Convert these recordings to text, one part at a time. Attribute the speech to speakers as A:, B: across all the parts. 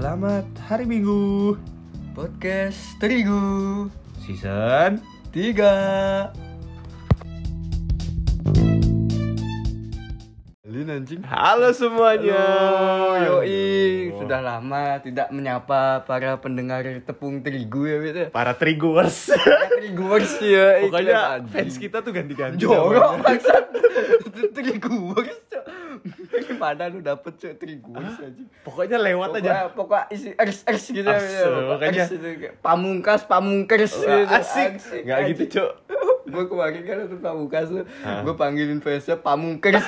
A: Selamat hari Minggu.
B: Podcast Terigu.
A: Season
B: 3 Lin anjing.
A: Halo semuanya.
B: Halo, yoi. Sudah lama tidak menyapa para pendengar tepung terigu ya gitu
A: Para Triguers
B: Teriguers ya
A: Pokoknya fans kita tuh ganti-ganti
B: Jorok maksud Teriguers Gimana lu dapet cok teriguers anjing.
A: Pokoknya lewat aja.
B: Pokoknya, pokoknya isi ers ers gitu
A: Asal,
B: ya, pokoknya ers itu, kayak pamungkas pamungkers gitu,
A: Asik. Gak gitu cok
B: gue kemarin kan untuk pamungkas tuh gue panggilin fansnya pamungkas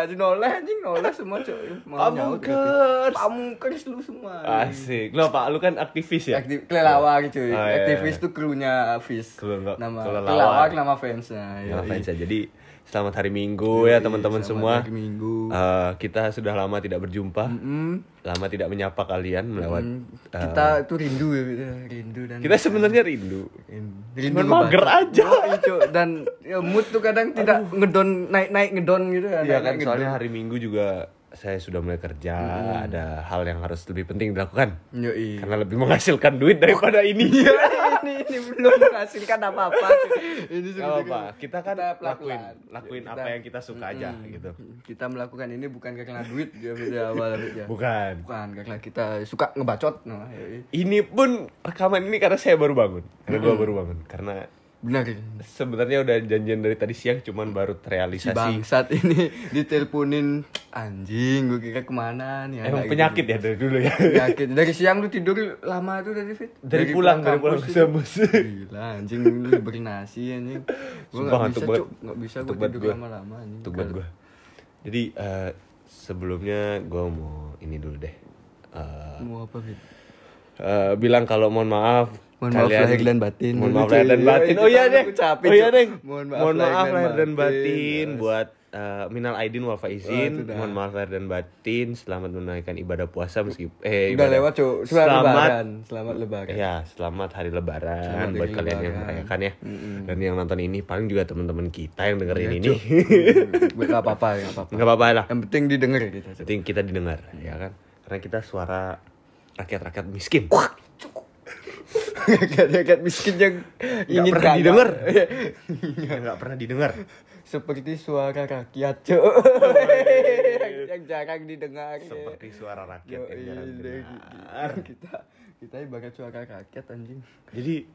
B: anjing noleh anjing noleh semua cuy gitu.
A: Pamungkas.
B: pamungkas lu semua.
A: Asik. Lo pak, lu kan aktivis ya?
B: Aktif, kelelawar cuy.
A: Oh, iya,
B: aktivis
A: iya.
B: tuh krunya Fis. Nama
A: kelelawar.
B: kelelawar nama fansnya.
A: Ya,
B: yoi.
A: fans ya. Jadi selamat hari Minggu ya teman-teman semua.
B: Hari Minggu.
A: Eh, Kita sudah lama tidak berjumpa.
B: Mm,
A: Lama tidak menyapa kalian melewat
B: mm,
A: eh,
B: kita tuh rindu ya gitu. rindu dan
A: Kita sebenarnya rindu.
B: Rindu.
A: Cuman mager aja.
B: Dan ya, mood tuh kadang tidak ngedon naik naik ngedon gitu kan.
A: Iya kan soalnya
B: ngedon.
A: hari Minggu juga saya sudah mulai kerja, ada hal yang harus lebih penting dilakukan.
B: Yoi.
A: Karena lebih menghasilkan duit daripada ini.
B: Ini ini belum menghasilkan apa-apa. Ini
A: Gak apa, kita kan
B: Kita
A: lakuin lakuin
B: Kita-
A: apa yang kita suka aja gitu.
B: Kita melakukan ini bukan karena duit ya beda awal ya.
A: Bukan.
B: Bukan karena kita suka ngebacot. Nah, yoi.
A: Ini pun rekaman ini karena saya baru bangun. Karena gua baru bangun. Karena
B: Benar.
A: sebenarnya udah janjian dari tadi siang cuman baru
B: Si
A: terrealisasi.
B: bangsat ini diteleponin anjing gue kira ke mana nih
A: Emang penyakit
B: gitu.
A: ya dari dulu ya.
B: penyakit dari siang lu tidur lama tuh dari fit
A: Dari pulang, dari pulang
B: kampus
A: ke
B: itu.
A: kampus.
B: gila anjing lu beri nasi anjing gue
A: ngantuk
B: bisa cuk nggak bisa gue tidur
A: gua.
B: lama-lama anjing
A: Untuk buat gue. Jadi eh, sebelumnya gue mau ini dulu deh. Eh,
B: mau apa fit
A: eh, bilang kalau mohon maaf
B: Mohon maaf lahir dan batin.
A: mohon maaf lahir dan
B: iya,
A: batin
B: itu
A: oh iya deh oh iya deh
B: Mohon maaf lahir dan
A: batin, buat eh, minal aidin wal
B: Oh,
A: faizin
B: dah.
A: mohon maaf lahir dan batin selamat menunaikan ibadah puasa meskipun eh
B: udah
A: ibadah-
B: lewat cuk selamat
A: selamat
B: lebaran selamat lebaran
A: Ya, selamat hari lebaran
B: Selamat
A: buat kalian yang
B: Lebaran.
A: merayakan ya. Dan yang nonton ini paling juga teman-teman kita yang dengerin
B: Iya,
A: ini.
B: Cuk. nggak apa-apa nggak apa-apa
A: Nggak apa-apa lah.
B: yang penting didengar gitu Cuk.
A: Penting kita didengar, ya kan? Karena kita suara rakyat-rakyat miskin.
B: Rakyat miskin yang ingin
A: pernah
B: kaya.
A: didengar. Nggak pernah didengar.
B: seperti suara rakyat cuk yang jarang didengar
A: Seperti suara rakyat
B: Yoi,
A: yang jarang didengar.
B: kita kita ibarat suara rakyat anjing
A: Jadi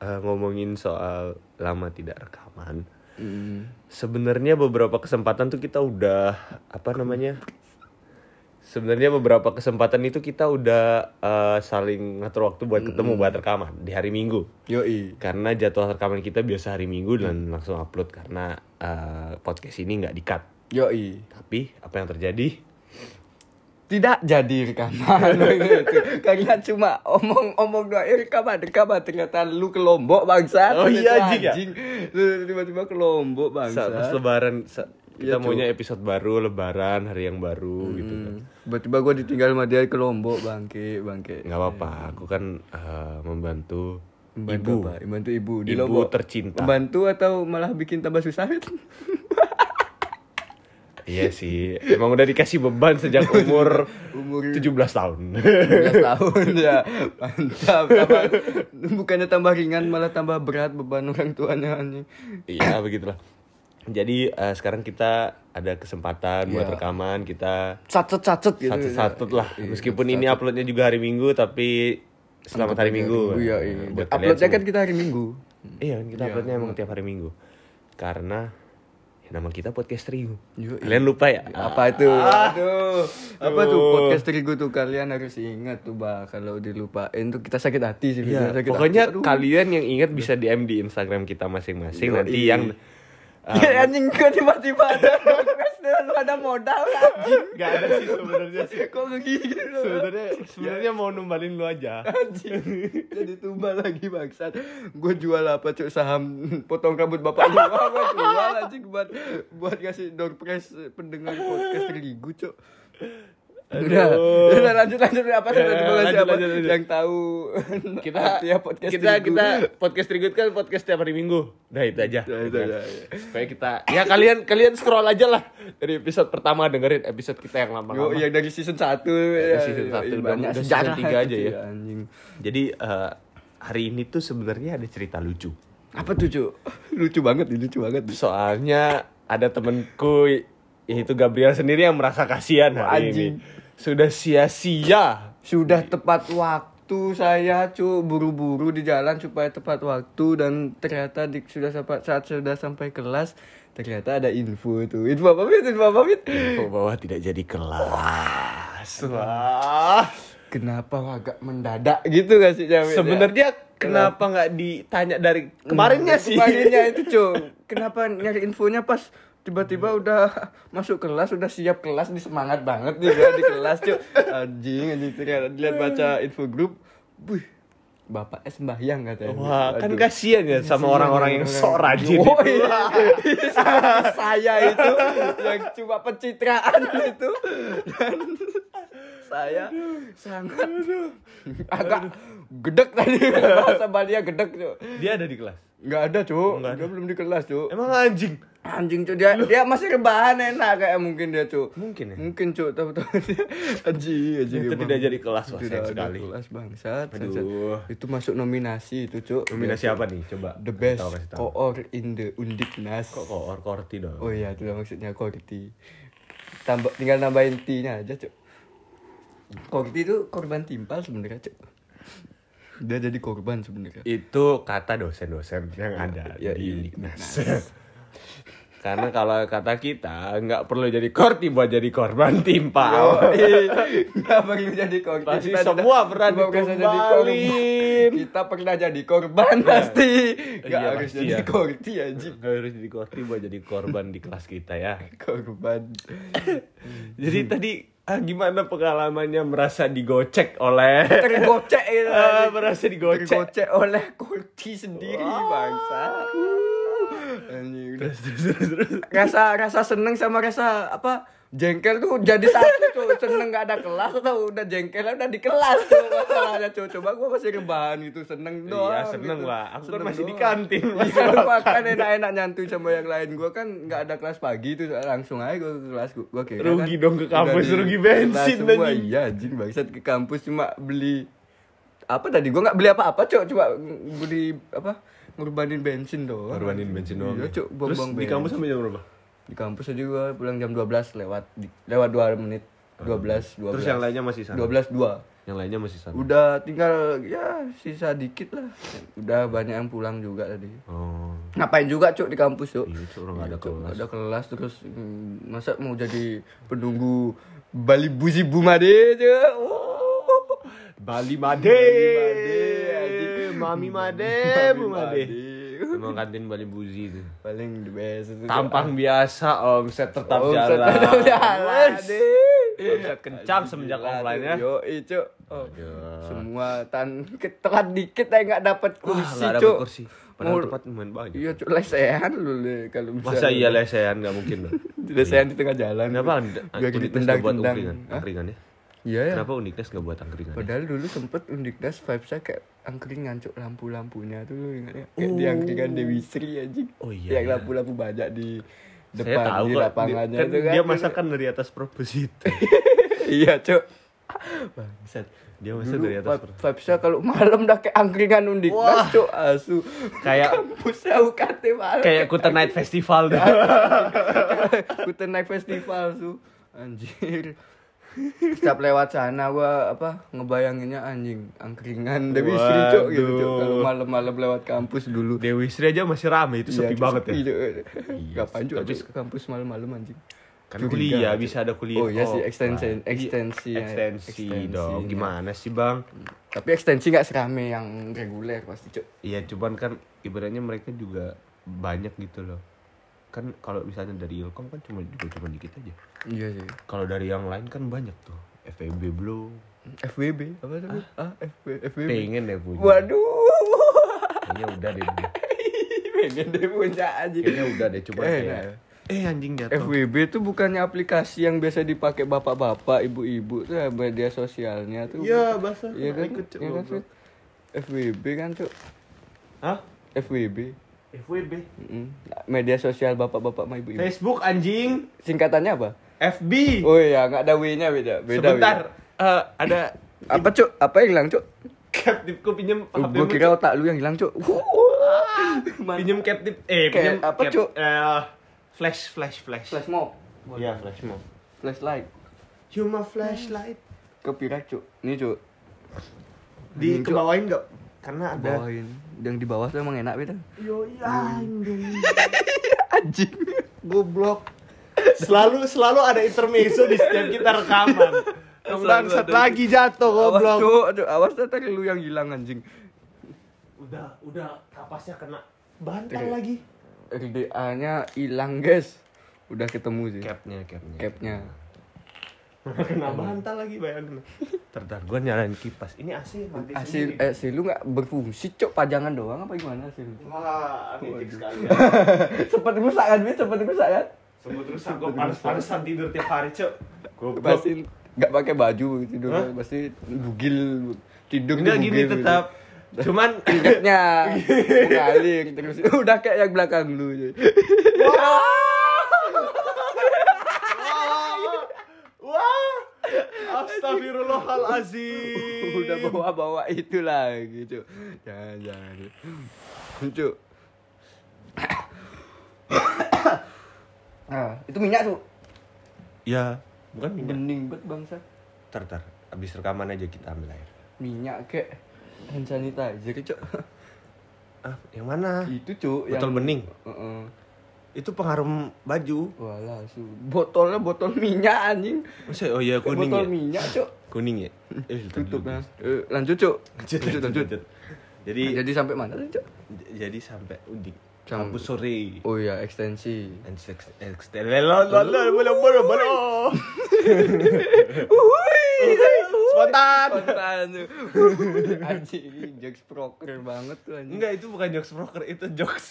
A: eh, ngomongin soal lama tidak rekaman. Sebenarnya beberapa kesempatan tuh kita udah apa namanya? Sebenarnya beberapa kesempatan itu kita udah eh, saling ngatur waktu buat ketemu buat rekaman di hari Minggu.
B: yoi.
A: Karena jadwal rekaman kita biasa hari Minggu dan langsung upload karena eh, podcast ini nggak di-cut.
B: yoi.
A: Tapi apa yang terjadi?
B: tidak jadi rekaman. Karena cuma omong-omong doa eh, rekaman rekaman. Ternyata lu ke lombok bangsa
A: Oh iya, anjing ya?
B: lu tiba-tiba ke lombok
A: Saat pas
B: bangsa
A: lebaran sa- kita
B: Iya,
A: maunya episode baru lebaran hari yang baru gitu kan.
B: tiba-tiba gue ditinggal sama dia ke lombok bangke bangke
A: nggak apa-apa aku kan eh, membantu
B: Membantu
A: ibu
B: apa? Membantu ibu di
A: Ibu
B: Lombok.
A: tercinta.
B: Membantu atau malah bikin tambah susah?
A: iya sih emang udah dikasih beban sejak umur
B: Umur
A: 17 tahun
B: 17 tahun ya. Mantap. Tambah, bukannya tambah ringan malah tambah berat beban orang tuanya anjing.
A: iya begitulah jadi eh, sekarang kita ada kesempatan buat
B: Iya.
A: rekaman kita
B: Sacet-sacet gitu.
A: satu-satu lah
B: Iya,
A: meskipun ini uploadnya juga hari minggu tapi selamat hari minggu
B: Iya, iya.
A: buat kalian
B: Uploadnya kan kita hari Minggu.
A: iya kita uploadnya emang tiap hari minggu karena ya, nama kita podcast Rio
B: Yoi.
A: kalian lupa ya
B: Apa itu? Aduh. Apa tuh podcast terigu tuh kalian harus ingat tuh bah kalau dilupain tuh kita sakit hati sih.
A: Iya,
B: Sakit
A: pokoknya
B: hati. Aduh.
A: kalian yang ingat bisa DM di Instagram kita masing-masing nanti yang
B: Ya anjing kok tiba-tiba ada podcast lu ada modal anjing.
A: Gak ada sih sebenarnya sih.
B: Kok begitu?
A: Sebenarnya sebenarnya mau numbalin lu aja.
B: Anjing. Jadi tumbal lagi bangsat. Gue jual apa cuk saham potong rambut bapak gua gue jual anjing buat buat ngasih door prize pendengar podcast terigu cuk. Udah, udah lanjut lanjut apa
A: Ya,
B: sih
A: lanjut,
B: siapa
A: lanjut, lanjut.
B: yang tahu
A: kita
B: artinya podcast
A: kita kita podcast Trigut kan podcast tiap hari Minggu. Udah itu aja.
B: Udah, itu aja, ya.
A: Supaya kita ya kalian kalian scroll aja lah dari episode pertama dengerin episode kita yang
B: Yo,
A: lama-lama.
B: yang dari season 1
A: Dari season satu, udah-
B: banyak
A: udah season tiga aja ya.
B: anjing.
A: Jadi eh, hari ini tuh sebenarnya ada cerita lucu.
B: Apa tuh, Cuk? Lucu banget, lucu banget.
A: Soalnya ada temenku yaitu Gabriel sendiri yang merasa kasihan hari
B: Anjing.
A: ini. Sudah sia-sia.
B: Sudah tepat waktu saya, Cuk, buru-buru di jalan supaya tepat waktu dan ternyata di, sudah sampai saat sudah sampai kelas ternyata ada info tuh. Info apa, Fit? Info apa, Fit?
A: Info bahwa tidak jadi kelas. Wah.
B: Kenapa agak mendadak gitu gak sih, Jamil?
A: Sebenarnya kenapa nggak ditanya dari kemarinnya sih?
B: Kemarinnya itu, Cuk. Kenapa nyari infonya pas tiba-tiba udah masuk kelas, udah siap kelas, di semangat banget nih di kelas, Cuk. Anjing, anjing ternyata dilihat baca info grup. Wih, Bapak es sembahyang katanya.
A: Wah, kan
B: Aduh.
A: kasihan ya sama orang-orang yang sok rajin.
B: Oh,
A: itu.
B: iya. Saya itu yang cuma pencitraan itu dan saya sangat agak gedek tadi bahasa Bali ya gedek Cuk.
A: Dia ada di kelas.
B: Nggak ada
A: ada.
B: dia belum di kelas cuk.
A: Emang anjing.
B: Anjing cuk dia dia masih rebahan enak kayak mungkin dia cuk.
A: Mungkin ya.
B: Mungkin cuk, tahu tahu dia anjing anjing.
A: Itu tidak jadi kelas, wah,
B: Tidak
A: sekali.
B: Kelas bangsat.
A: Aduh.
B: Itu masuk nominasi itu cuk.
A: Nominasi apa nih? Coba.
B: The best koor in the Undiknas.
A: Kok koor korti dong.
B: Oh iya, itu maksudnya korti. Tambah tinggal nambahin T-nya aja, Cuk. Korti itu korban timpal sebenarnya, Cuk. Dia jadi korban sebenarnya.
A: Itu kata dosen-dosen yang ada
B: ya,
A: di
B: iya.
A: Uniknas. Karena kalau kata kita nggak perlu jadi korti buat jadi korban timpal.
B: Nggak perlu jadi korban.
A: Pasti
B: Kita
A: semua pernah
B: korban. Kita pernah jadi korban pasti. Nggak
A: Iya,
B: harus
A: pasti
B: jadi
A: ya.
B: korti anjing.
A: Nggak harus jadi korti buat jadi korban di kelas kita ya.
B: Korban.
A: Jadi tadi ah, gimana pengalamannya merasa digocek oleh
B: Tergocek anjing.
A: merasa digocek.
B: Tergocek oleh korti sendiri bangsa. Anjing rasa rasa seneng sama rasa apa jengkel tuh jadi satu tuh seneng gak ada kelas atau udah jengkel udah di kelas tuh masalahnya coba gua masih rebahan gitu seneng doang
A: Iya, seneng
B: gitu.
A: lah. Aku kan
B: Seneng
A: masih di kantin, masih
B: iya
A: makan.
B: makan enak-enak nyantuy sama yang lain gua kan nggak ada kelas pagi tuh langsung aja gua ke kelas gua, gua kira
A: Rugi
B: kan
A: dong ke kampus, rugi bensin anjing.
B: iya anjing bangsat ke kampus cuma beli apa tadi gua nggak beli apa-apa cok coba beli apa ngorbanin bensin doang
A: Korbanin bensin doang.
B: iya cok
A: Terus
B: buang-buang
A: di kampus sampai jam berapa?
B: di kampus aja gua pulang jam 12 lewat di- lewat 2 menit 12 12
A: Terus yang lainnya masih sana.
B: 12 2
A: Yang lainnya masih sana.
B: udah tinggal ya sisa dikit lah udah banyak yang pulang juga tadi
A: Oh.
B: ngapain juga cuk di kampus cuk
A: Iya, Cuk, orang nggak ada
B: Iya, Cuk,
A: kelas.
B: ada kelas terus mm, masa mau jadi penunggu Bali Buzi Bumade cuk Oh.
A: Bali Made.
B: Made, anjing.
A: Mami Made,
B: Mami
A: Bu Made. Emang kantin Bali Buzi itu.
B: paling the best itu.
A: Tampang biasa, omset tetap
B: Omset
A: jalan.
B: tetap jalan.
A: Omset kencang semenjak online ya.
B: Yo, cuk. Oh. Semua tan telat dikit aja nggak dapat
A: Wah,
B: kursi,
A: nggak dapet kursi. Padahal
B: Mau-
A: tempat lumayan banyak.
B: Iya, cuk, lesehan lu Le, kalau bisa.
A: Masa iya lesehan nggak mungkin loh.
B: Lesehan di tengah jalan.
A: Kenapa
B: Biar
A: Uniknas
B: ditendang
A: nggak buat
B: tendang.
A: angkringan?
B: Hah?
A: Angkringan ya?
B: Iya ya.
A: Kenapa Uniknas nggak buat angkringan?
B: Padahal dulu sempet Undiknas vibes-nya kayak angkringan cuk lampu-lampunya tuh lu ingat ya? Kayak di angkringan Dewi Sri anjing.
A: Oh, iya,
B: Yang
A: iya.
B: lampu-lampu banyak di
A: Saya
B: depan
A: tahu
B: di lapangannya
A: Kan
B: tuh kan.
A: dia masakan dari atas proposito.
B: iya cuk. Bangsat.
A: Dia masak
B: Dulu
A: dari atas
B: vibe- vibes-nya kalau malam dah kayak angkringan Undiknas cuk asu.
A: Kayak-
B: kampusnya UKT malam.
A: kayak Kuta Night Festival deh.
B: Kuta naik festival su anjir setiap lewat sana gua apa ngebayanginnya anjing angkringan Dewi Sri cok gitu cok kalau malam-malam lewat kampus dulu
A: Dewi Sri aja masih rame itu sepi
B: Iya,
A: banget ya.
B: sepi, Cuk.
A: Iya,
B: cok
A: tapi-
B: Cuk, ke kampus malam-malam anjing
A: Kan kuliah
B: Cuk.
A: bisa ada kuliah.
B: oh iya sih
A: offline.
B: ekstensi
A: Iya,
B: ekstensi ya,
A: ekstensi
B: ekstensinya.
A: dong. Gimana sih bang?
B: tapi ekstensi nggak serame yang reguler pasti cok
A: Iya cuman kan ibaratnya mereka juga banyak gitu loh. Kan kalau misalnya dari Ilkom kan cuma juga cuma dikit aja.
B: iya sih
A: Kalau dari yang lain kan banyak tuh. FEB belum.
B: FWB apa tuh ah FW, FWB
A: Pengen deh punya.
B: waduh
A: Kayaknya udah deh.
B: pengen deh punya anjing
A: Kayaknya udah deh cuman
B: Eh,
A: kayak
B: nah.
A: Eh anjing jatuh.
B: FWB tuh bukannya aplikasi yang biasa dipakai bapak-bapak, ibu-ibu tuh ya, media sosialnya tuh.
A: Iya, basah.
B: Iya kan?
A: Ikut,
B: Iya kan? FWB kan tuh.
A: Hah?
B: FWB.
A: FWB.
B: Mm. Media sosial bapak-bapak sama ibu-ibu.
A: Facebook anjing.
B: Singkatannya apa?
A: FB.
B: Oh iya, nggak ada W-nya beda. Beda.
A: Sebentar.
B: beda.
A: Eh, ada
B: Apa, Cuk? Apa yang hilang, Cuk?
A: captive pinjem
B: Oh,
A: HP
B: gua kira otak lu yang hilang, Cuk.
A: pinjem captive eh
B: Kayak
A: pinjem
B: apa,
A: cap-
B: Cuk?
A: eh, flash flash flash.
B: Flash mob.
A: Iya, flash mob.
B: Flashlight.
A: Cuma flashlight.
B: Copyright, Cuk. Ini, Cuk.
A: Di kebawain enggak? Karena ada
B: Bawain. Yang di bawah tuh emang enak beda.
A: Yo iya anjing.
B: Anjing.
A: Goblok. Selalu selalu ada intermezzo di setiap kita rekaman. Bangsat
B: ada.
A: lagi jatuh
B: Awas,
A: goblok.
B: Cuk. Aduh, awas tadi lu yang hilang anjing.
A: Udah, udah kapasnya kena bantal
B: Oke.
A: lagi.
B: RDA-nya hilang, guys. Udah ketemu sih.
A: Capnya, capnya.
B: Capnya.
A: Kena bantal lagi bayangin. Tertar gua nyalain kipas. Ini AC mati sendiri.
B: eh si lu nggak berfungsi, Cuk. Pajangan doang apa gimana sih?
A: Wah, ngejek sekali. Ya.
B: Sempat rusak kan, Bit? Sempat rusak kan?
A: Sebut terus aku panas-panasan tidur tiap hari, Cuk. Goblok.
B: Pasti nggak pakai baju tidur,
A: Hah?
B: pasti bugil tidur
A: Enggak gini
B: bugil gitu.
A: tetap. Cuman
B: keringatnya mengalir terus udah kayak yang belakang lu
A: Wah. Astagfirullahalazim.
B: udah bawa-bawa itu lagi cuk jangan jangan cuk ah itu minyak tuh
A: Ya, bukan minyak.
B: bening banget bangsa
A: Tar, tar. Abis rekaman aja kita ambil air.
B: minyak kek hand sanitizer cuk
A: Ah, yang mana?
B: itu cuk
A: Botol bening.
B: Heeh.
A: Itu pengharum baju.
B: Walah, su. botolnya botol minyak anjing.
A: Masa oh iya kuning
B: botol
A: ya?
B: minyak, Cuk.
A: Kuning ya? Eh,
B: Tutup nah. Eh, lanjut, Cuk.
A: Lanjut,
B: lanjut, lanjut.
A: Jadi
B: Jadi sampai mana Cuk?
A: jadi sampai udik.
B: Sam-
A: Kampus sore.
B: Oh iya, ekstensi.
A: Boleh. Spontan.
B: Spontan anjing, jokes proker banget tuh anjing.
A: Enggak itu bukan jokes broker itu jokes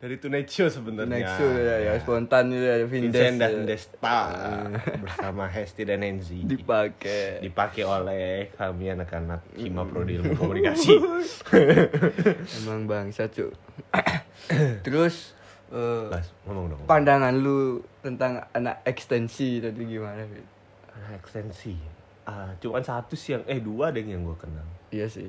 A: dari Tonight Show sebenarnya.
B: Next show ya, ya spontan itu ya.
A: Vincent dan
B: ya.
A: Desta bersama Hesti dan Enzi
B: dipakai.
A: dipakai oleh kami anak-anak Hima Prodi Ilmu Komunikasi.
B: Emang bangsa, Cuk. Terus eh,
A: Bas, ngomong dong.
B: pandangan lu tentang anak ekstensi tadi gimana, Fit?
A: Anak ekstensi. Ah, cuman satu sih yang eh dua deh yang gue kenal.
B: Iya sih.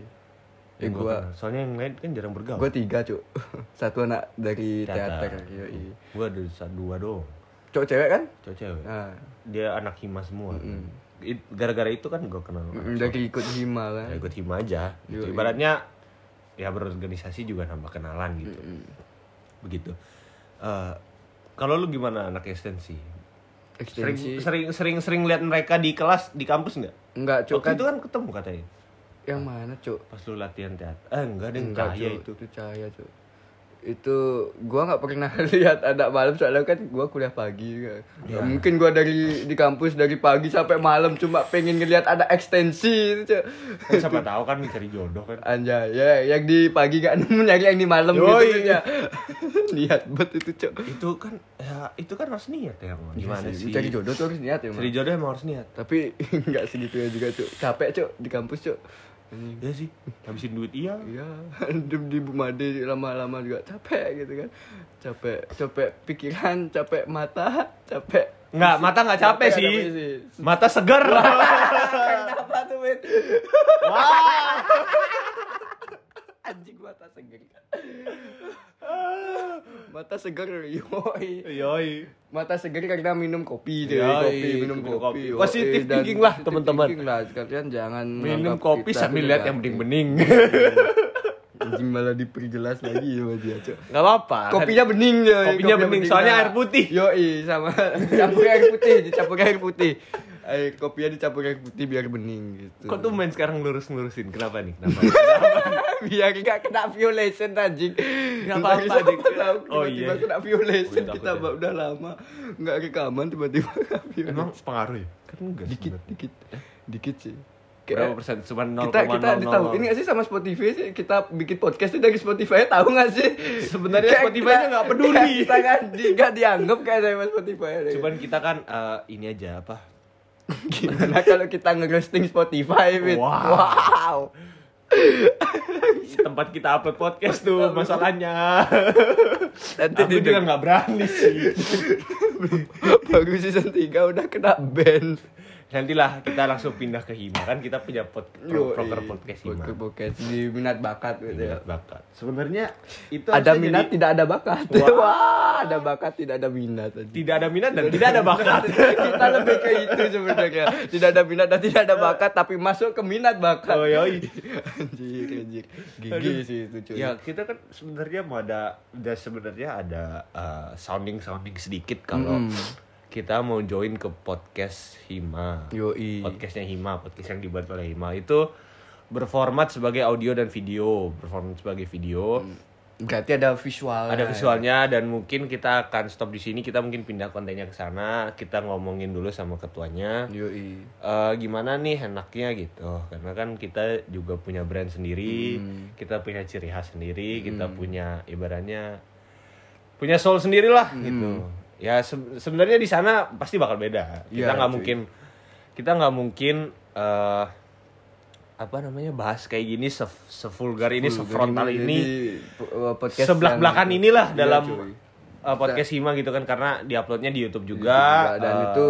B: Ya
A: Yang gua
B: gua.
A: Soalnya yang lain kan jarang bergaul.
B: Gue tiga cuk Satu anak dari
A: Teater.
B: teater, Yoi.
A: Gue ada dua doang.
B: Cowok cewek kan?
A: Cowok cewek.
B: Nah,
A: Dia anak Hima semua.
B: Mm-mm.
A: It- Gara-gara itu kan gue kenal.
B: mm, dari ikut hima kan
A: Ya ikut Hima aja. Gitu. Ibaratnya ya berorganisasi juga nambah kenalan gitu.
B: Mm-mm.
A: Begitu. Eh, kalau lu gimana anak ekstensi? Sering
B: Ekstensi
A: sering sering sering lihat mereka di kelas di kampus nggak?
B: Enggak cuk
A: Waktu
B: kan
A: itu kan ketemu katanya.
B: Yang mana cuk?
A: Pas lu latihan teater. Eh enggak deh
B: Enggak
A: cahaya
B: Cuk.
A: itu.
B: Itu cahaya cuk itu gua nggak pernah lihat anak malam soalnya kan gua kuliah pagi kan.
A: Ya.
B: mungkin gua dari di kampus dari pagi sampai malam cuma pengen ngelihat ada ekstensi itu cuk
A: Kan siapa tahu kan cari jodoh kan.
B: anjay ya yang di pagi gak nemu nyari yang di malam
A: Yoi.
B: gitu ya niat banget itu cuk
A: Itu kan ya itu kan harus niat ya. Bang. Gimana
B: Iya
A: sih?
B: cari jodoh tuh harus niat ya.
A: Cari jodoh emang harus niat.
B: tapi nggak segitunya juga cuk capek cuk di kampus cuk Anjing.
A: Ya sih, habisin duit iya.
B: Iya, di, di Bumade lama-lama juga capek gitu kan. Capek, capek pikiran, capek mata, capek.
A: Enggak, mata enggak capek
B: Capek,
A: sih.
B: sih.
A: Mata segar.
B: Kenapa tuh, Win?
A: Wah.
B: Anjing mata segar. mata segar, yoi.
A: Yoi.
B: Mata segar karena minum kopi deh,
A: Yoi,
B: kopi, minum
A: minum
B: kopi.
A: kopi.
B: Dan
A: thinking lah, teman-teman.
B: thinking lah, kalian jangan
A: Minum kopi sambil lihat yang bening-bening.
B: Anjing malah diperjelas lagi sama dia, Cok.
A: Enggak apa-apa.
B: Kopinya bening ya.
A: Kopinya bening, soalnya air putih.
B: Yoi, sama campur air putih, dicampur air putih. Air kopinya dicampur air putih biar bening gitu.
A: Kok tuh main sekarang lurus-lurusin? Kenapa nih? Kenapa?
B: Biar gak kena violation anjing.
A: Nggak apa-apa,
B: tahu
A: Oh,
B: tiba-tiba
A: iya.
B: kena violation
A: Oh,
B: kita
A: ya.
B: udah lama nggak rekaman tiba-tiba.
A: Emang pengaruh ya? Kan enggak
B: dikit dikit dikit sih.
A: berapa persen cuma 0,00
B: kita kita tahu ini gak sih sama Spotify sih kita bikin podcast itu dari Spotify tahu gak sih
A: Sebenarnya
B: Kayak
A: Spotify-nya
B: kita-
A: nggak peduli.
B: kita kan nggak dianggap kayak sama Spotify
A: cuman kita kan eh, ini aja apa
B: gimana kalau kita nge-roasting Spotify Fit?
A: Wow.
B: wow.
A: Tempat kita upload podcast tuh masalahnya.
B: Nanti
A: aku juga nggak berani sih.
B: Baru season 3 udah kena ban
A: nantilah kita langsung pindah ke Hima kan kita punya pod, pro, proker podcast Hima
B: podcast di minat bakat gitu ya.
A: Minat bakat sebenarnya itu
B: Ada minat
A: jadi-
B: tidak ada bakat.
A: Wah.
B: Wah, ada bakat tidak ada minat.
A: tidak ada minat dan tidak ada bakat
B: Kita lebih ke itu sebenarnya. Tidak ada minat dan tidak ada bakat tapi masuk ke minat bakat.
A: oh yoi
B: anjir, anjir. Gigi sih itu cuy.
A: ya kita kan sebenarnya mau ada udah sebenarnya ada sounding sounding sedikit kalau kita mau join ke podcast Hima.
B: Yoi.
A: podcastnya Hima podcast yang dibuat oleh Hima. Itu berformat sebagai audio dan video. Berformat sebagai video.
B: Berarti ada visual.
A: ada visualnya dan mungkin kita akan stop di sini. Kita mungkin pindah kontennya ke sana. Kita ngomongin dulu sama ketuanya.
B: Yoi.
A: Eh, gimana nih enaknya gitu? Karena kan kita juga punya brand sendiri. Kita punya ciri khas sendiri. Kita punya ibaratnya punya soul sendiri lah gitu ya se- sebenarnya di sana pasti bakal beda kita
B: Iya,
A: nggak
B: cuy.
A: mungkin kita nggak mungkin eh apa namanya bahas kayak gini se sevulgar ini sefrontal ini
B: uh, podcast
A: sebelah
B: yang-
A: belakan inilah
B: Iya,
A: dalam
B: cuy.
A: uh, podcast Hima gitu kan karena diuploadnya di YouTube juga
B: juga dan
A: uh,
B: itu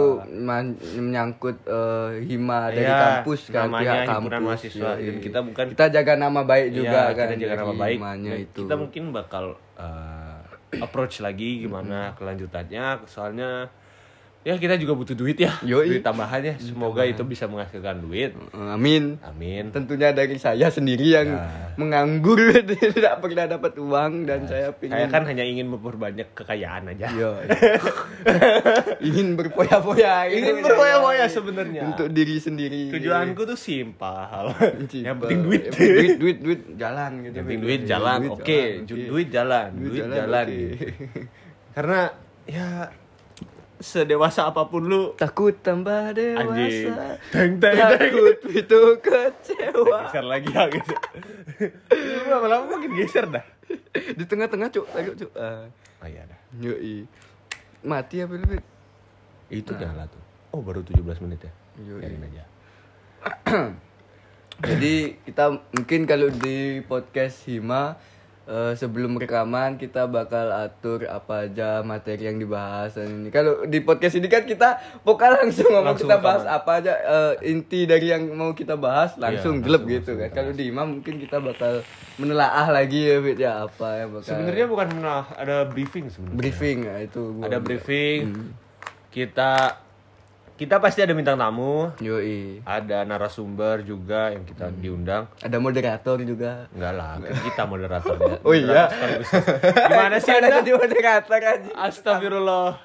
B: menyangkut eh, hima dari
A: Iya,
B: kampus kan
A: namanya
B: pihak kampus
A: mahasiswa.
B: Yoi.
A: Dan kita bukan-
B: kita jaga nama baik juga
A: Iya,
B: kan
A: kita jaga nama
B: dari
A: baik
B: himanya itu
A: kita mungkin bakal uh, approach lagi gimana kelanjutannya. Soalnya ya kita juga butuh duit ya.
B: Yoi.
A: duit tambahannya semoga itu bisa menghasilkan duit.
B: Amin.
A: Amin.
B: Tentunya dari saya sendiri yang
A: Ya.
B: menganggur tidak pernah dapat uang dan saya
A: saya
B: pingin
A: kan hanya ingin memperbanyak kekayaan aja.
B: Yo, ingin berfoya-foya gitu.
A: ingin berfoya-foya sebenarnya.
B: Untuk diri sendiri.
A: Tujuanku tuh simpel.
B: Simpel.
A: yang penting duit.
B: Yang penting duit duit duit jalan gitu.
A: Yang penting duit jalan. Oke
B: jalan,
A: Ju- duit jalan
B: Duit jalan, oke.
A: gitu. karena ya sedewasa apa pun lu.
B: Takut tambah
A: Anjing.
B: dewasa
A: Teng, teng, teng.
B: takut itu kecewa.
A: Geser lagi ya gitu. Lu lama-lama makin geser dah.
B: Di tengah-tengah cuk. Takut cuk. Ah.
A: oh iya dah.
B: Yoi. Mati apa lu Fit?
A: itu nyala tuh. Oh baru 17 menit ya?
B: Yoi.
A: biarin aja.
B: Jadi kita mungkin kalau di podcast Hima eh, sebelum rekaman kita bakal atur apa aja materi yang dibahas dan ini. Kalau di podcast ini kan kita vokal langsung ngomong
A: Langsung
B: kita bahas
A: rekaman.
B: apa aja eh, inti dari yang mau kita bahas langsung
A: Iya,
B: gelap gitu
A: langsung
B: kan. kalau di Hima mungkin kita bakal menelaah lagi ya Fit ya apa ya bakal
A: sebenarnya bukan nah, ada briefing sebenarnya.
B: Briefing ya, itu
A: ada briefing. Kita kita pasti ada bintang tamu
B: yoi
A: ada narasumber juga yang kita diundang
B: ada moderator juga
A: Enggak lah, kan kita moderatornya.
B: Oh iya.
A: Gimana sih
B: ada jadi moderator aja
A: Astagfirullah.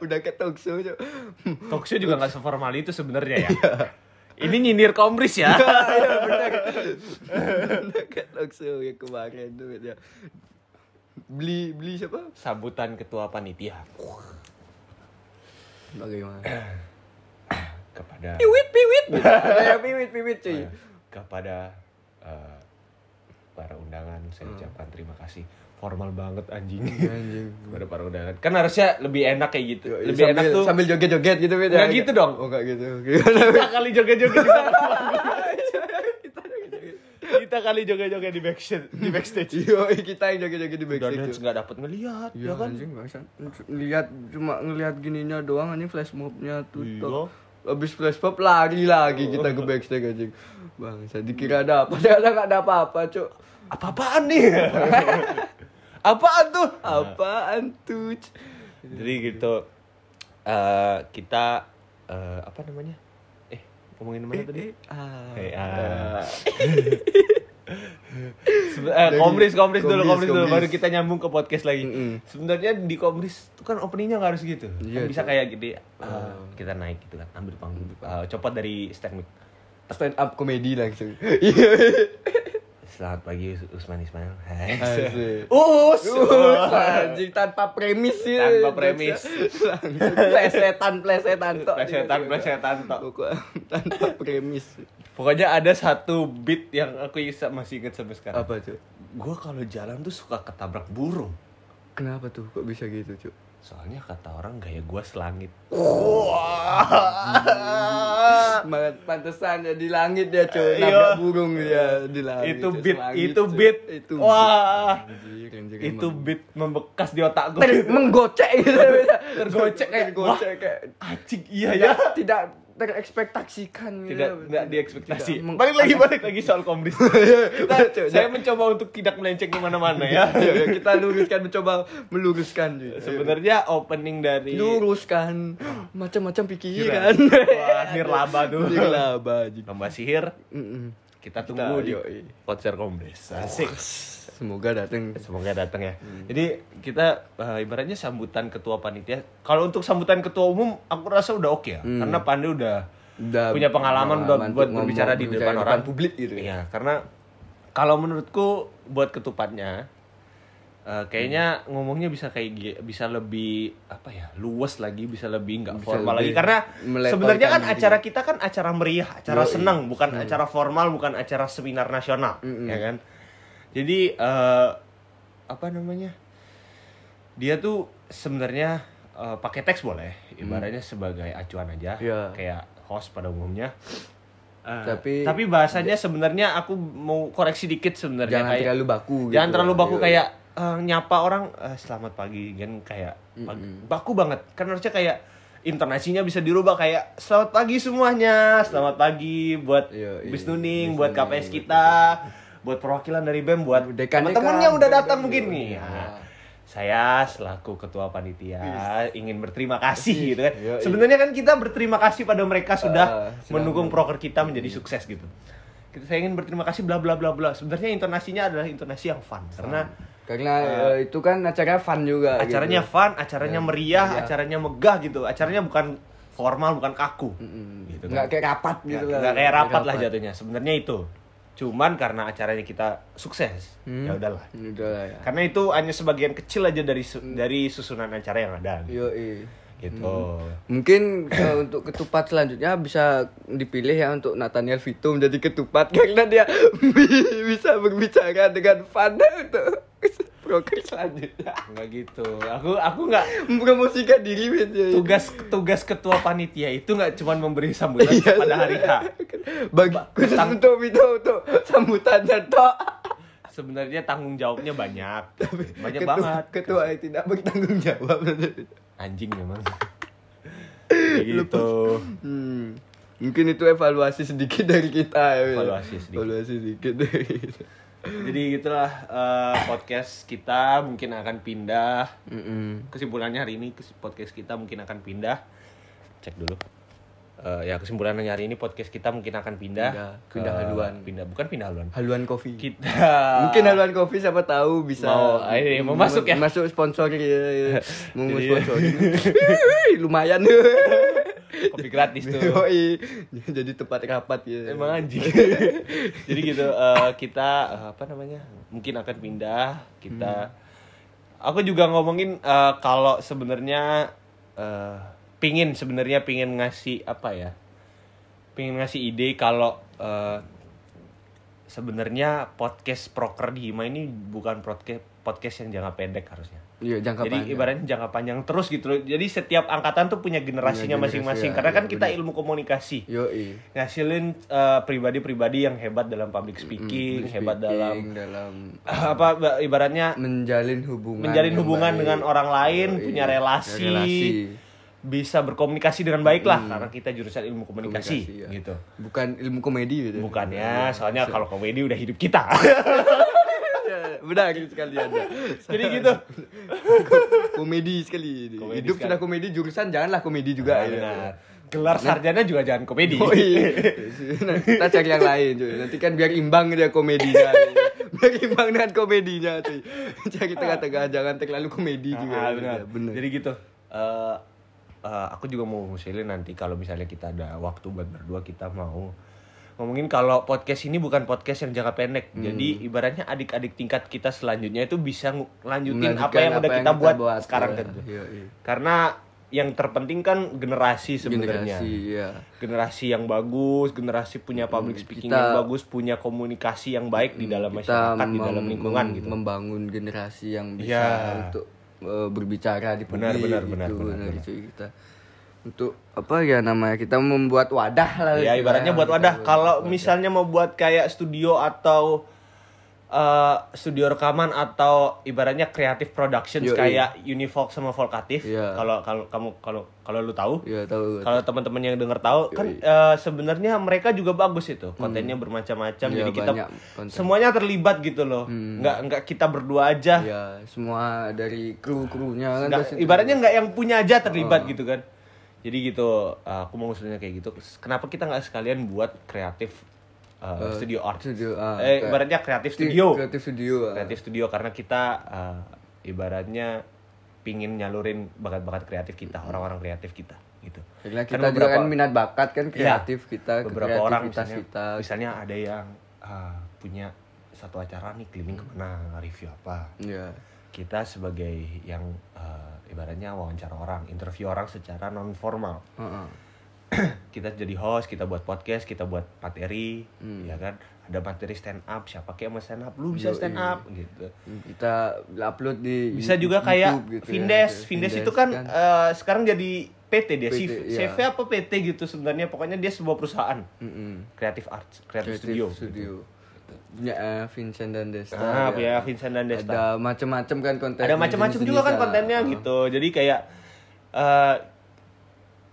B: udah ke talk show.
A: Talkshow juga nggak seformal itu sebenarnya ya. Ini nyindir komris ya.
B: Iya benar. Dekat langsung yang kemarin tuh ya. Beli beli siapa?
A: Sambutan ketua panitia
B: Bagaimana?
A: Kepada
B: piwit piwit. Kayak piwit piwit cuy.
A: kepada eh, para undangan saya ucapkan terima kasih. Formal banget anjing.
B: Anjing.
A: kepada para undangan. Kan harusnya lebih enak kayak gitu.
B: Yoi,
A: Lebih
B: sambil,
A: enak tuh
B: sambil joget-joget gitu Fit,
A: Nggak gitu dong.
B: Oh enggak gitu.
A: Kita kali joget-joget kita. kita kali joget-joget di backstage di backstage.
B: Yo, kita yang joget-joget di
A: Dan
B: backstage. tuh.
A: nggak dapat ngelihat,
B: Iya
A: ya kan?
B: anjing. Lihat cuma ngelihat gininya doang anjing flash mob-nya tuh. Habis flash mob lari lagi kita ke backstage anjing. Bangsa dikira ada apa, ternyata enggak ada apa-apa, Cuk.
A: Apa-apaan nih? Apaan tuh?
B: Apaan tuh?
A: Jadi gitu eh kita eh, apa namanya? Eh, ngomongin mana tadi?
B: Eh, ah.
A: Eh, ah. Eh, komris, komris dulu,
B: Komris,
A: komris dulu, baru kita nyambung ke podcast lagi.
B: Mm-mm.
A: Sebenarnya di komris itu kan openingnya nggak harus gitu.
B: Iya,
A: Kan bisa
B: Cuk.
A: kayak gini, eh, kita naik gitu kan, ambil panggung, eh, copot dari stand mic.
B: stand up komedi langsung.
A: Selamat pagi Usman Ismail. Hai.
B: Asik.
A: Us.
B: Uh, anjing tanpa premis ya.
A: Tanpa premis.
B: Langsung plesetan plesetan tok.
A: Plesetan, plesetan tok.
B: Tanpa premis.
A: Pokoknya ada satu beat yang aku isa masih inget sampai sekarang.
B: Apa tuh?
A: Gue kalau jalan tuh suka ketabrak burung.
B: Kenapa tuh? Kok bisa gitu, Cuk?
A: Soalnya kata orang gaya gue selangit.
B: Semangat pantesan ya di langit ya, Cuk.
A: Iya.
B: Nabrak burung ya di langit.
A: itu beat,
B: Selangit,
A: itu beat.
B: Itu
A: Wah.
B: Anjir, anjir,
A: Itu
B: emang.
A: beat membekas di otak gue.
B: Ter- menggocek gitu
A: Tergocek kayak,
B: tergocek kayak
A: Anjing, iya ya.
B: tidak terekspektasikan gitu.
A: Tidak, tidak diekspektasi.
B: Tidak
A: balik lagi, balik lagi soal komdis. Kita,
B: Cuk,
A: saya mencoba untuk tidak melenceng ke mana-mana ya.
B: Ya, ya, kita luruskan mencoba meluruskan cuy.
A: Sebenarnya opening dari
B: luruskan macam-macam pikiran.
A: Wah, nirlaba tuh.
B: Nirlaba.
A: Lomba sihir,
B: Mm-mm.
A: Kita tunggu di
B: yoi.
A: konser komdis. Asik.
B: Semoga datang.
A: Semoga datang ya. Jadi kita eh, ibaratnya sambutan ketua panitia. Kalau untuk sambutan ketua umum, aku rasa udah oke ya. Karena Pandai udah,
B: Udah
A: punya pengalaman buat,
B: pengalaman
A: buat
B: untuk
A: berbicara di depan orang
B: publik gitu ya.
A: Iya, karena kalau menurutku buat ketupatnya eh, kayaknya ngomongnya bisa kayak bisa lebih apa ya luas lagi bisa lebih nggak formal lagi
B: lebih
A: karena
B: melebarkan
A: sebenarnya kan
B: diri.
A: acara kita kan acara meriah acara
B: Yoi.
A: senang bukan acara formal bukan acara seminar nasional ya kan jadi eh, apa namanya dia tuh sebenarnya eh, pakai teks boleh ibaratnya sebagai acuan aja
B: Iya.
A: kayak host pada umumnya Eh,
B: Tapi-
A: tapi bahasanya sebenarnya aku mau koreksi dikit sebenarnya
B: Jangan
A: kayak
B: terlalu baku gitu.
A: jangan terlalu baku
B: Yoi.
A: kayak eh, nyapa orang eh, selamat pagi kan kayak pag- baku banget. Kan harusnya kayak intonasinya bisa dirubah kayak selamat pagi semuanya selamat pagi buat
B: Yoi.
A: Bis Nuning
B: Bis
A: buat KPS kita buat perwakilan dari BEM buat
B: Dekan-dekan,
A: teman-teman yang udah datang mungkin nih.
B: Iya.
A: Ya. saya selaku ketua panitia ingin berterima kasih gitu kan.
B: Yoi.
A: sebenarnya kan kita berterima kasih pada mereka sudah
B: Ah, sudah
A: mendukung
B: men-
A: proker kita menjadi sukses gitu. Saya ingin berterima kasih bla bla bla bla. Sebenarnya intonasinya adalah intonasi yang fun karena
B: Karena eh, itu kan acara fun juga.
A: acaranya
B: gitu.
A: fun acaranya meriah
B: Iya.
A: acaranya megah gitu acaranya bukan formal bukan kaku
B: Mm-mm.
A: gitu
B: Nggak
A: kan.
B: kayak rapat gitu
A: Nggak-
B: lah.
A: nggak kayak rapat lah jatuhnya sebenarnya itu cuman karena acaranya kita sukses
B: Hmm.
A: ya udahlah
B: Udah lah ya.
A: karena itu hanya sebagian kecil aja dari su- dari susunan acara yang ada
B: Yo, iya.
A: gitu
B: Mungkin eh, untuk ketupat selanjutnya bisa dipilih ya untuk Nathaniel Vito menjadi ketupat karena dia bisa berbicara dengan fun untuk proker selanjutnya.
A: nggak gitu aku aku nggak
B: Mempromosikan diri men.
A: tugas tugas ketua panitia itu nggak cuma memberi sambutan
B: Iya.
A: pada hari H
B: Bagi khusus
A: tang-
B: untuk Vito untuk sambutannya tok.
A: sebenarnya tanggung jawabnya banyak banyak
B: Ketua-
A: banget
B: Ketua yang tidak bertanggung jawab.
A: anjing memang gitu
B: Hmm. Mungkin itu evaluasi sedikit dari kita ya.
A: Evaluasi sedikit.
B: Evaluasi sedikit dari kita.
A: Jadi gitulah eh, podcast kita mungkin akan pindah
B: Mm-mm.
A: kesimpulannya hari ini podcast kita mungkin akan pindah cek dulu Eh, ya kesimpulannya hari ini podcast kita mungkin akan pindah
B: Pindah. Pindah haluan.
A: pindah bukan pindah haluan
B: Haluan Coffee.
A: kita
B: Mungkin Haluan Coffee siapa tahu bisa
A: Mau- ah, ini, mau masuk ya?
B: Masuk sponsor ya. ya. Mau sponsor. Lumayan.
A: Kopi gratis tuh
B: Yoi. Jadi tempat rapat ya.
A: emang anjing jadi gitu eh, kita eh, apa namanya mungkin akan pindah kita aku juga ngomongin eh, kalau sebenarnya eh, pingin sebenarnya pingin ngasih apa ya pingin ngasih ide kalau eh, sebenarnya podcast proker di Hima ini bukan podcast podcast yang jangka pendek harusnya
B: Iya, jangka
A: jadi
B: panjang.
A: ibaratnya jangka panjang terus gitu loh. Jadi setiap angkatan tuh punya generasinya
B: generasi,
A: masing-masing.
B: ya,
A: Karena kan
B: iya,
A: kita ilmu komunikasi.
B: Yoi.
A: Ngasilin eh, pribadi-pribadi yang hebat dalam public speaking,
B: Mm,
A: hebat
B: speaking,
A: dalam
B: dalam
A: apa ibaratnya
B: menjalin hubungan
A: menjalin hubungan
B: baik.
A: dengan orang lain,
B: Yoi.
A: punya relasi,
B: Relasi.
A: bisa berkomunikasi dengan baik lah karena kita jurusan ilmu komunikasi,
B: Komunikasi, ya.
A: gitu.
B: Bukan ilmu komedi gitu.
A: Bukan ya, soalnya kalau komedi udah hidup kita.
B: Benar sekali ada.
A: Jadi gitu.
B: komedi sekali.
A: Komedi
B: Hidup
A: sekali.
B: sudah komedi, jurusan janganlah komedi juga.
A: Nah,
B: ya.
A: benar. Gelar sarjana juga jangan komedi.
B: Oh iya. Nah, kita cari yang lain cuy. Nanti kan biar imbang dia komedinya. biar imbang dengan komedinya cuy. Cari tengah-tengah jangan terlalu komedi juga.
A: Ah, benar.
B: Ya, benar.
A: Jadi gitu. Eh, eh, aku juga mau ngusilin nanti kalau misalnya kita ada waktu buat berdua kita mau ngomongin kalau podcast ini bukan podcast yang jangka pendek.
B: Hmm.
A: Jadi ibaratnya adik-adik tingkat kita selanjutnya itu bisa lanjutin apa yang udah kita, buat, sekarang
B: ya.
A: kan.
B: Iya, iya.
A: Karena yang terpenting kan generasi sebenarnya.
B: generasi ya
A: Generasi yang bagus, generasi punya public speaking
B: kita-
A: yang bagus, punya komunikasi yang baik di dalam
B: kita
A: masyarakat, di dalam lingkungan
B: mem-
A: gitu.
B: membangun generasi yang bisa
A: Iya.
B: untuk eh, berbicara di publik
A: Benar, benar,
B: gitu.
A: benar, benar, benar.
B: kita untuk apa ya namanya kita membuat wadah lah
A: Ya ibaratnya buat wadah. Kalau misalnya mau buat kayak studio atau eh, studio rekaman atau ibaratnya creative productions
B: Yoi.
A: kayak Univox sama Volkatif.
B: Iya.
A: Kalau kalau kamu kalau kalau lu tahu,
B: ya tahu
A: kalau teman-teman yang denger tahu kan eh, sebenarnya mereka juga bagus itu kontennya bermacam-macam
B: Hmm. Iya,
A: jadi kita
B: konten.
A: semuanya terlibat gitu loh nggak nggak kita berdua aja
B: semua dari kru krunya kan
A: Nggak- ibaratnya nggak yang punya aja terlibat
B: Oh.
A: gitu kan jadi gitu uh, aku mau usulnya kayak gitu. Kenapa kita nggak sekalian buat kreatif uh, studio art
B: studio, ah,
A: eh,
B: kayak-
A: ibaratnya kreatif studio.
B: kreatif studio ah.
A: kreatif studio karena kita uh, ibaratnya pingin nyalurin bakat-bakat kreatif kita orang-orang kreatif kita gitu.
B: Karena
A: Kan
B: kita juga
A: beberapa-
B: kan minat bakat kan
A: Iya,
B: kreatif kita
A: beberapa orang misalnya,
B: kita.
A: Misalnya ada yang uh, punya satu acara nih keliling ke mana review apa.
B: Ya
A: kita sebagai yang uh, ibaratnya wawancara orang, interview orang secara non formal.
B: Heeh.
A: kita jadi host, kita buat podcast, kita buat materi,
B: Hmm.
A: ya kan? Ada materi stand up, siapa kayak mau stand up, lu bisa stand up gitu.
B: kita upload di
A: Bisa
B: YouTube-
A: juga kayak
B: gitu ya.
A: Vindes, Vindes itu kan, uh, sekarang jadi PT dia,
B: PT,
A: CV,
B: iya.
A: CV apa PT gitu sebenarnya pokoknya dia sebuah perusahaan
B: Mm-mm.
A: kreatif arts, kreatif
B: Creative
A: studio.
B: studio. punya eh, Vincent dan Desta.
A: Ah,
B: ya.
A: punya Vincent dan Desta.
B: ada macam-macam kan konten
A: ada macam-macam juga kan kontennya gitu. Jadi kayak eh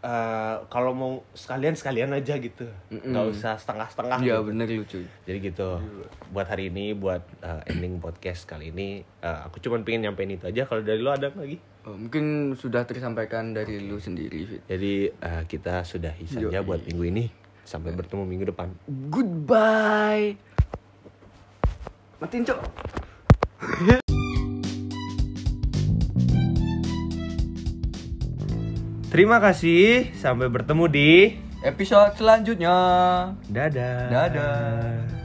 A: eh, kalau mau sekalian sekalian aja gitu. Nggak usah setengah-setengah
B: Iya
A: gitu.
B: bener lucu.
A: Jadi gitu. Buat hari ini buat eh, ending podcast kali ini eh, aku cuma pengen nyampein itu aja. Kalau dari lo ada lagi?
B: Oh, mungkin sudah tersampaikan dari lu sendiri Fit.
A: jadi eh, kita sudahi saja buat minggu ini. Sampai bertemu minggu depan.
B: Goodbye matiin cok
A: terima kasih sampai bertemu di
B: episode selanjutnya.
A: Dadah.
B: Dadah.